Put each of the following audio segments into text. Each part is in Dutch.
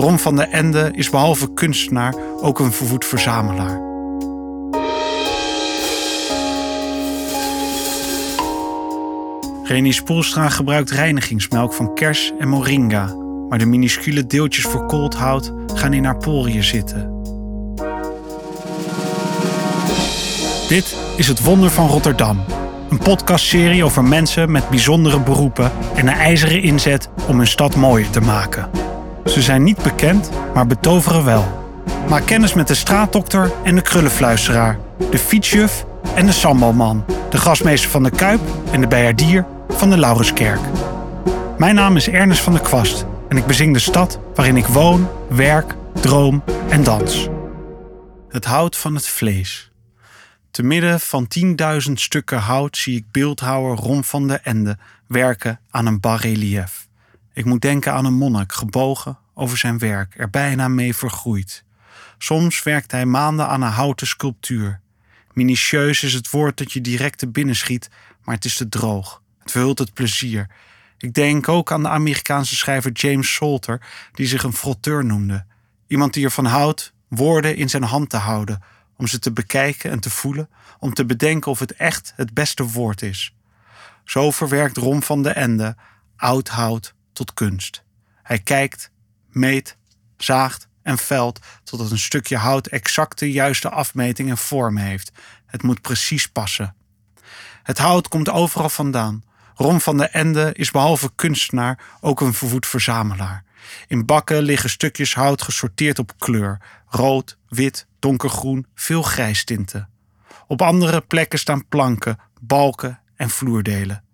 Ron van de Ende is behalve kunstenaar ook een vervoed verzamelaar. Reni Spoelstra gebruikt reinigingsmelk van kers en moringa, maar de minuscule deeltjes verkoold hout gaan in haar poriën zitten. Dit is Het Wonder van Rotterdam, een podcastserie over mensen met bijzondere beroepen en een ijzeren inzet om hun stad mooier te maken. Ze zijn niet bekend, maar betoveren wel. Maak kennis met de straatdokter en de krullenfluisteraar, de fietsjuf en de sambalman, de gasmeester van de Kuip en de bijaardier van de Laurenskerk. Mijn naam is Ernest van der Kwast en ik bezing de stad waarin ik woon, werk, droom en dans. Het hout van het vlees. Te midden van 10.000 stukken hout zie ik beeldhouwer Ron van der Ende werken aan een bas-relief. Ik moet denken aan een monnik, gebogen over zijn werk, er bijna mee vergroeid. Soms werkt hij maanden aan een houten sculptuur. Minutieus is het woord dat je direct te binnen schiet, maar het is te droog. Het verhult het plezier. Ik denk ook aan de Amerikaanse schrijver James Salter, die zich een frotteur noemde. Iemand die ervan houdt woorden in zijn hand te houden, om ze te bekijken en te voelen, om te bedenken of het echt het beste woord is. Zo verwerkt Rom van de Ende oud hout tot kunst. Hij kijkt, meet, zaagt en velt totdat een stukje hout exact de juiste afmeting en vorm heeft. Het moet precies passen. Het hout komt overal vandaan. Rom van de Ende is behalve kunstenaar ook een vervoed verzamelaar. In bakken liggen stukjes hout gesorteerd op kleur: rood, wit, donkergroen, veel grijstinten. Op andere plekken staan planken, balken en vloerdelen.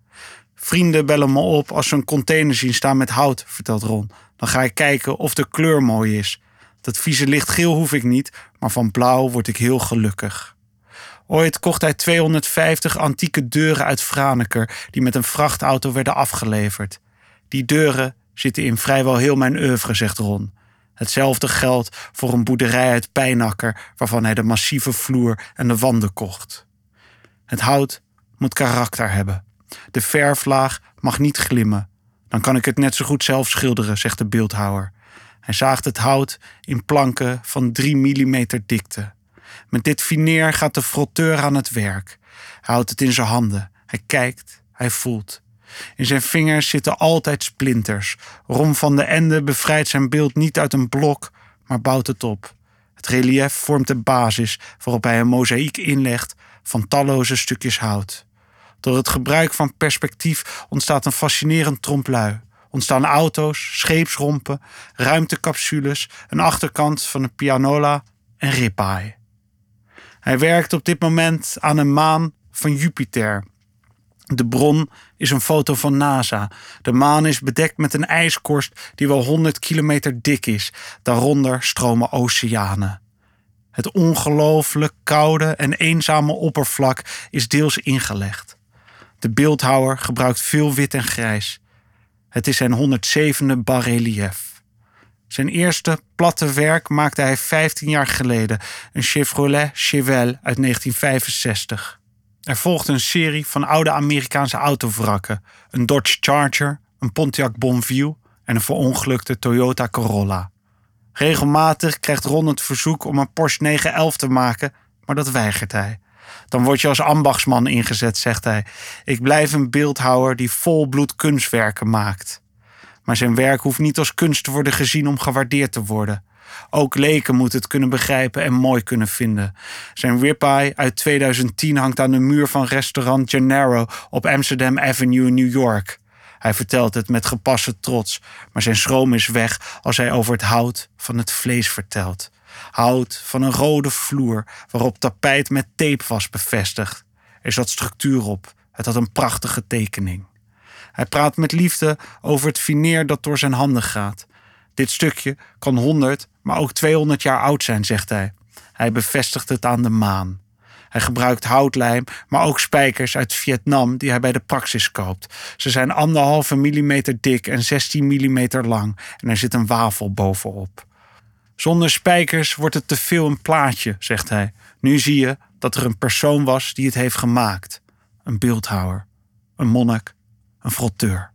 Vrienden bellen me op als ze een container zien staan met hout, vertelt Ron. Dan ga ik kijken of de kleur mooi is. Dat vieze lichtgeel hoef ik niet, maar van blauw word ik heel gelukkig. Ooit kocht hij 250 antieke deuren uit Franeker die met een vrachtauto werden afgeleverd. Die deuren zitten in vrijwel heel mijn oeuvre, zegt Ron. Hetzelfde geldt voor een boerderij uit Pijnakker waarvan hij de massieve vloer en de wanden kocht. Het hout moet karakter hebben. De verflaag mag niet glimmen. Dan kan ik het net zo goed zelf schilderen, zegt de beeldhouwer. Hij zaagt het hout in planken van 3 mm dikte. Met dit fineer gaat de frotteur aan het werk. Hij houdt het in zijn handen. Hij kijkt, hij voelt. In zijn vingers zitten altijd splinters. Rom van de Ende bevrijdt zijn beeld niet uit een blok, maar bouwt het op. Het relief vormt de basis waarop hij een mozaïek inlegt van talloze stukjes hout. Door het gebruik van perspectief ontstaat een fascinerend tromplui. Ontstaan auto's, scheepsrompen, ruimtecapsules, een achterkant van een pianola en ribeye. Hij werkt op dit moment aan een maan van Jupiter. De bron is een foto van NASA. De maan is bedekt met een ijskorst die wel 100 kilometer dik is. Daaronder stromen oceanen. Het ongelooflijk koude en eenzame oppervlak is deels ingelegd. De beeldhouwer gebruikt veel wit en grijs. Het is zijn 107e bas-relief. Zijn eerste platte werk maakte hij 15 jaar geleden, een Chevrolet Chevelle uit 1965. Er volgde een serie van oude Amerikaanse autovrakken: een Dodge Charger, een Pontiac Bonneville en een verongelukte Toyota Corolla. Regelmatig krijgt Ron het verzoek om een Porsche 911 te maken, maar dat weigert hij. Dan word je als ambachtsman ingezet, zegt hij. Ik blijf een beeldhouwer die volbloed kunstwerken maakt. Maar zijn werk hoeft niet als kunst te worden gezien om gewaardeerd te worden. Ook leken moeten het kunnen begrijpen en mooi kunnen vinden. Zijn ribeye uit 2010 hangt aan de muur van restaurant Gennaro op Amsterdam Avenue in New York. Hij vertelt het met gepaste trots, maar zijn schroom is weg als hij over het hout van het vlees vertelt. Hout van een rode vloer waarop tapijt met tape was bevestigd. Er zat structuur op. Het had een prachtige tekening. Hij praat met liefde over het fineer dat door zijn handen gaat. Dit stukje kan 100, maar ook 200 jaar oud zijn, zegt hij. Hij bevestigt het aan de maan. Hij gebruikt houtlijm, maar ook spijkers uit Vietnam die hij bij de Praxis koopt. Ze zijn anderhalve millimeter dik en 16 millimeter lang en er zit een wafel bovenop. Zonder spijkers wordt het te veel een plaatje, zegt hij. Nu zie je dat er een persoon was die het heeft gemaakt. Een beeldhouwer, een monnik, een frotteur.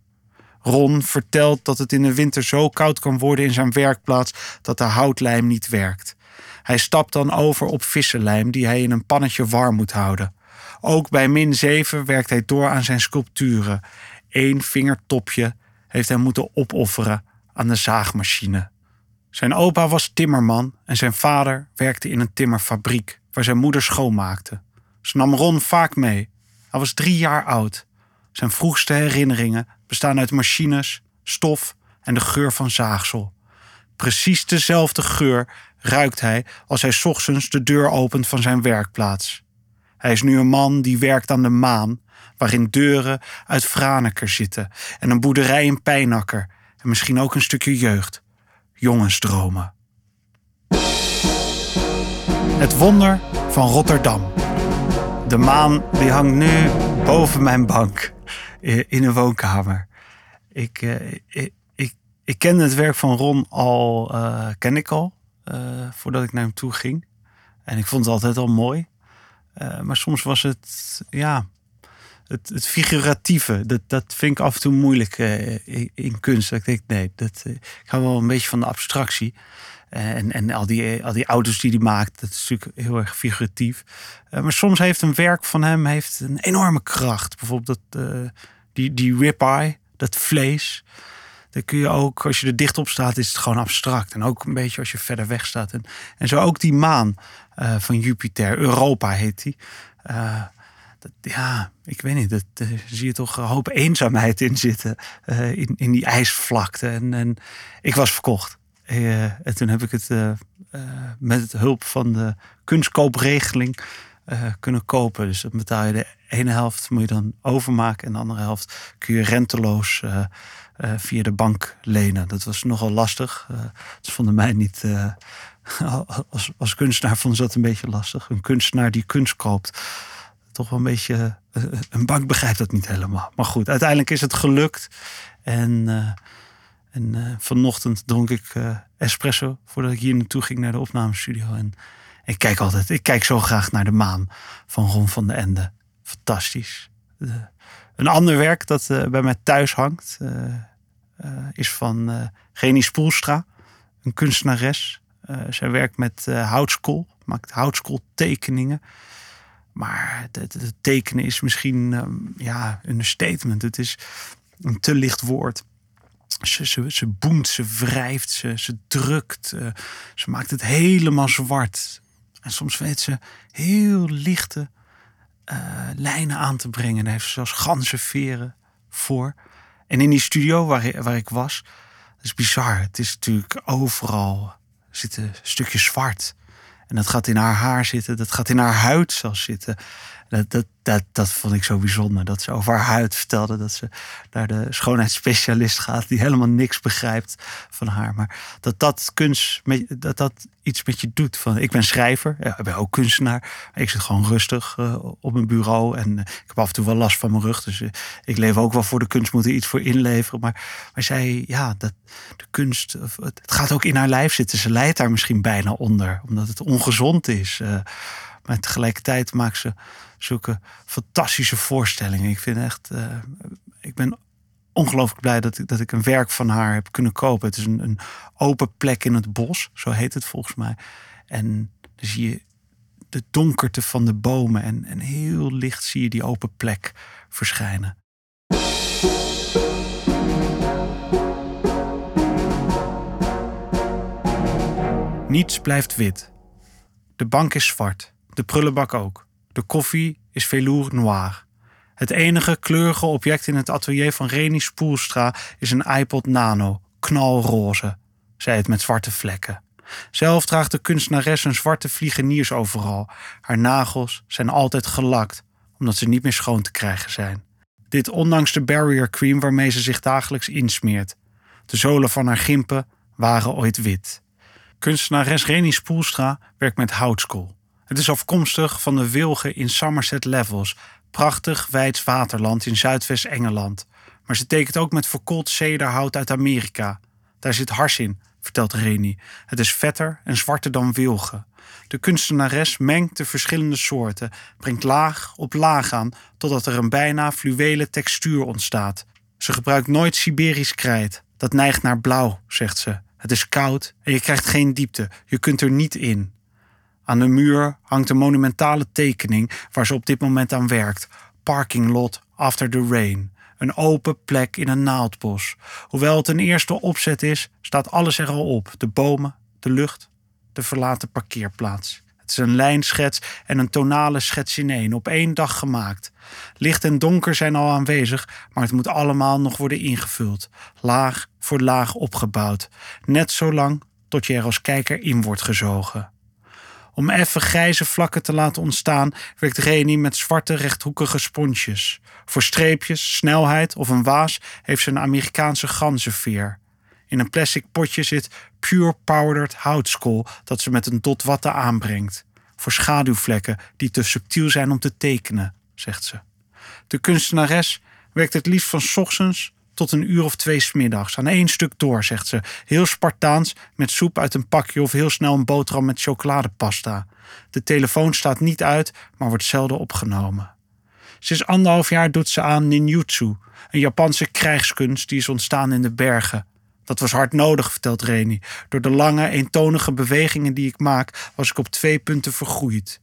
Ron vertelt dat het in de winter zo koud kan worden in zijn werkplaats dat de houtlijm niet werkt. Hij stapt dan over op vissenlijm die hij in een pannetje warm moet houden. Ook bij min 7 werkt hij door aan zijn sculpturen. Eén vingertopje heeft hij moeten opofferen aan de zaagmachine. Zijn opa was timmerman en zijn vader werkte in een timmerfabriek waar zijn moeder schoonmaakte. Ze nam Ron vaak mee. Hij was drie jaar oud. Zijn vroegste herinneringen bestaan uit machines, stof en de geur van zaagsel. Precies dezelfde geur ruikt hij als hij ochtends de deur opent van zijn werkplaats. Hij is nu een man die werkt aan de maan, waarin deuren uit Franeker zitten en een boerderij in Pijnakker en misschien ook een stukje jeugd, jongensdromen. Het wonder van Rotterdam. De maan die hangt nu boven mijn bank in een woonkamer. Ik, eh, ik, ik, ik kende het werk van Ron al, uh, ken ik al, voordat ik naar hem toe ging. En ik vond het altijd al mooi. maar soms was het, ja, het, figuratieve, dat, dat vind ik af en toe moeilijk in, in, kunst. Ik denk, nee, dat, hou wel een beetje van de abstractie. En, en al, die, al die auto's die hij maakt, dat is natuurlijk heel erg figuratief. maar soms heeft een werk van hem heeft een enorme kracht. Bijvoorbeeld dat, die, die ribeye, dat vlees. Dan kun je ook, als je er dicht op staat, is het gewoon abstract. En ook een beetje als je verder weg staat. En, en zo ook die maan uh, van Jupiter, Europa heet die. Ja, ik weet niet, dat uh, zie je toch een hoop eenzaamheid in zitten. in, in die ijsvlakte. En, en ik was verkocht. en toen heb ik het met hulp van de kunstkoopregeling kunnen kopen. Dus dan betaal je de ene helft moet je dan overmaken en de andere helft kun je renteloos via de bank lenen. Dat was nogal lastig. Vonden mij niet. als, als kunstenaar vonden ze dat een beetje lastig. Een kunstenaar die kunst koopt. Toch wel een beetje. een bank begrijpt dat niet helemaal. Maar goed, uiteindelijk is het gelukt. En, en vanochtend dronk ik espresso voordat ik hier naartoe ging naar de opnamestudio. En ik kijk altijd, ik kijk zo graag naar de maan van Ron van de Ende fantastisch. een ander werk dat bij mij thuis hangt is van Genie Spoelstra, een kunstenares. zij werkt met houtskool, maakt houtskooltekeningen. Maar het, tekenen is misschien um, ja, een statement. Het is een te licht woord. Ze, ze, ze boemt, ze wrijft, ze, ze drukt. ze maakt het helemaal zwart. En soms weet ze heel lichte uh, lijnen aan te brengen. Daar heeft ze zelfs ganzenveren voor. En in die studio waar, waar ik was, dat is bizar. Het is natuurlijk overal zitten stukjes zwart. En dat gaat in haar haar zitten, dat gaat in haar huid zelfs zitten. Dat, dat, dat, vond ik zo bijzonder. Dat ze over haar huid vertelde dat ze naar de schoonheidsspecialist gaat, die helemaal niks begrijpt van haar. Maar dat dat kunst, dat dat iets met je doet. Van, ik ben schrijver, ik ben ook kunstenaar. Ik zit gewoon rustig uh, op mijn bureau en uh, ik heb af en toe wel last van mijn rug. Dus uh, ik leef ook wel voor de kunst, moet er iets voor inleveren. Maar, maar zij, ja, dat, de kunst, het gaat ook in haar lijf zitten. Ze leidt daar misschien bijna onder, omdat het ongezond is. Maar tegelijkertijd maakt ze zulke fantastische voorstellingen. Ik vind echt, uh, ik ben ongelooflijk blij dat ik, dat ik een werk van haar heb kunnen kopen. Het is een, een open plek in het bos, zo heet het volgens mij. En dan zie je de donkerte van de bomen en, en heel licht zie je die open plek verschijnen. Niets blijft wit. De bank is zwart, de prullenbak ook. De koffie is velour noir. Het enige kleurige object in het atelier van Reni Spoelstra is een iPod Nano, knalroze. Zij het met zwarte vlekken. Zelf draagt de kunstenares een zwarte vliegeniers overal. Haar nagels zijn altijd gelakt, omdat ze niet meer schoon te krijgen zijn. Dit ondanks de barrier cream waarmee ze zich dagelijks insmeert. De zolen van haar gimpen waren ooit wit. Kunstenares Reni Spoelstra werkt met houtskool. Het is afkomstig van de wilgen in Somerset Levels, prachtig wijds waterland in Zuidwest-Engeland. Maar ze tekent ook met verkoold cederhout uit Amerika. Daar zit hars in, vertelt Reni. Het is vetter en zwarter dan wilgen. De kunstenares mengt de verschillende soorten, brengt laag op laag aan, totdat er een bijna fluwele textuur ontstaat. Ze gebruikt nooit Siberisch krijt. Dat neigt naar blauw, zegt ze. Het is koud en je krijgt geen diepte. Je kunt er niet in. Aan de muur hangt een monumentale tekening waar ze op dit moment aan werkt. Parking lot after the rain. Een open plek in een naaldbos. Hoewel het een eerste opzet is, staat alles er al op: de bomen, de lucht, de verlaten parkeerplaats. Het is een lijnschets en een tonale schets in één, op één dag gemaakt. Licht en donker zijn al aanwezig, maar het moet allemaal nog worden ingevuld. Laag voor laag opgebouwd. Net zo lang tot je er als kijker in wordt gezogen. Om effen grijze vlakken te laten ontstaan, werkt Reni met zwarte rechthoekige sponsjes. Voor streepjes, snelheid of een waas heeft ze een Amerikaanse ganzenveer. In een plastic potje zit pure powdered houtskool dat ze met een dot watten aanbrengt. Voor schaduwvlekken die te subtiel zijn om te tekenen, zegt ze. De kunstenares werkt het liefst van ochtends tot een uur of twee smiddags. Aan één stuk door, zegt ze. Heel Spartaans, met soep uit een pakje of heel snel een boterham met chocoladepasta. De telefoon staat niet uit, maar wordt zelden opgenomen. Sinds anderhalf jaar doet ze aan ninjutsu, een Japanse krijgskunst die is ontstaan in de bergen. Dat was hard nodig, vertelt Reni. Door de lange, eentonige bewegingen die ik maak, was ik op twee punten vergroeid.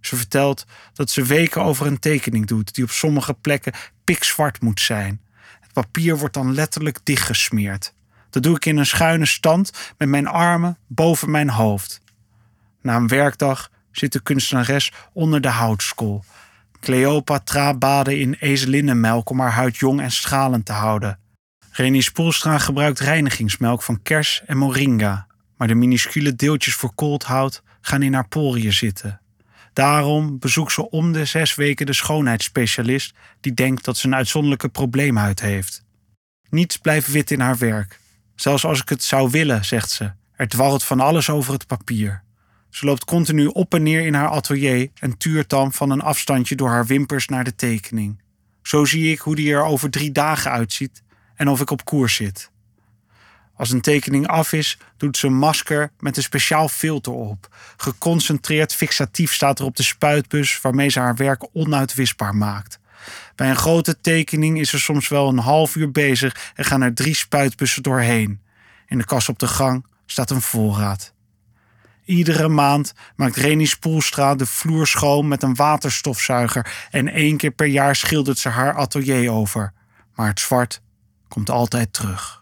Ze vertelt dat ze weken over een tekening doet die op sommige plekken pikzwart moet zijn. Papier wordt dan letterlijk dichtgesmeerd. Dat doe ik in een schuine stand met mijn armen boven mijn hoofd. Na een werkdag zit de kunstenares onder de houtskool. Cleopatra baden in ezelinnenmelk om haar huid jong en stralend te houden. Reni Spoelstra gebruikt reinigingsmelk van kers en moringa, maar de minuscule deeltjes verkoold hout gaan in haar poriën zitten. Daarom bezoekt ze om de zes weken de schoonheidsspecialist die denkt dat ze een uitzonderlijke probleemhuid heeft. Niets blijft wit in haar werk. Zelfs als ik het zou willen, zegt ze. Er dwarrelt van alles over het papier. Ze loopt continu op en neer in haar atelier en tuurt dan van een afstandje door haar wimpers naar de tekening. Zo zie ik hoe die er over drie dagen uitziet en of ik op koers zit. Als een tekening af is, doet ze een masker met een speciaal filter op. Geconcentreerd fixatief staat er op de spuitbus waarmee ze haar werk onuitwisbaar maakt. Bij een grote tekening is ze soms wel een half uur bezig en gaan er drie spuitbussen doorheen. In de kast op de gang staat een voorraad. Iedere maand maakt Reni Spoelstra de vloer schoon met een waterstofzuiger en één keer per jaar schildert ze haar atelier over. Maar het zwart komt altijd terug.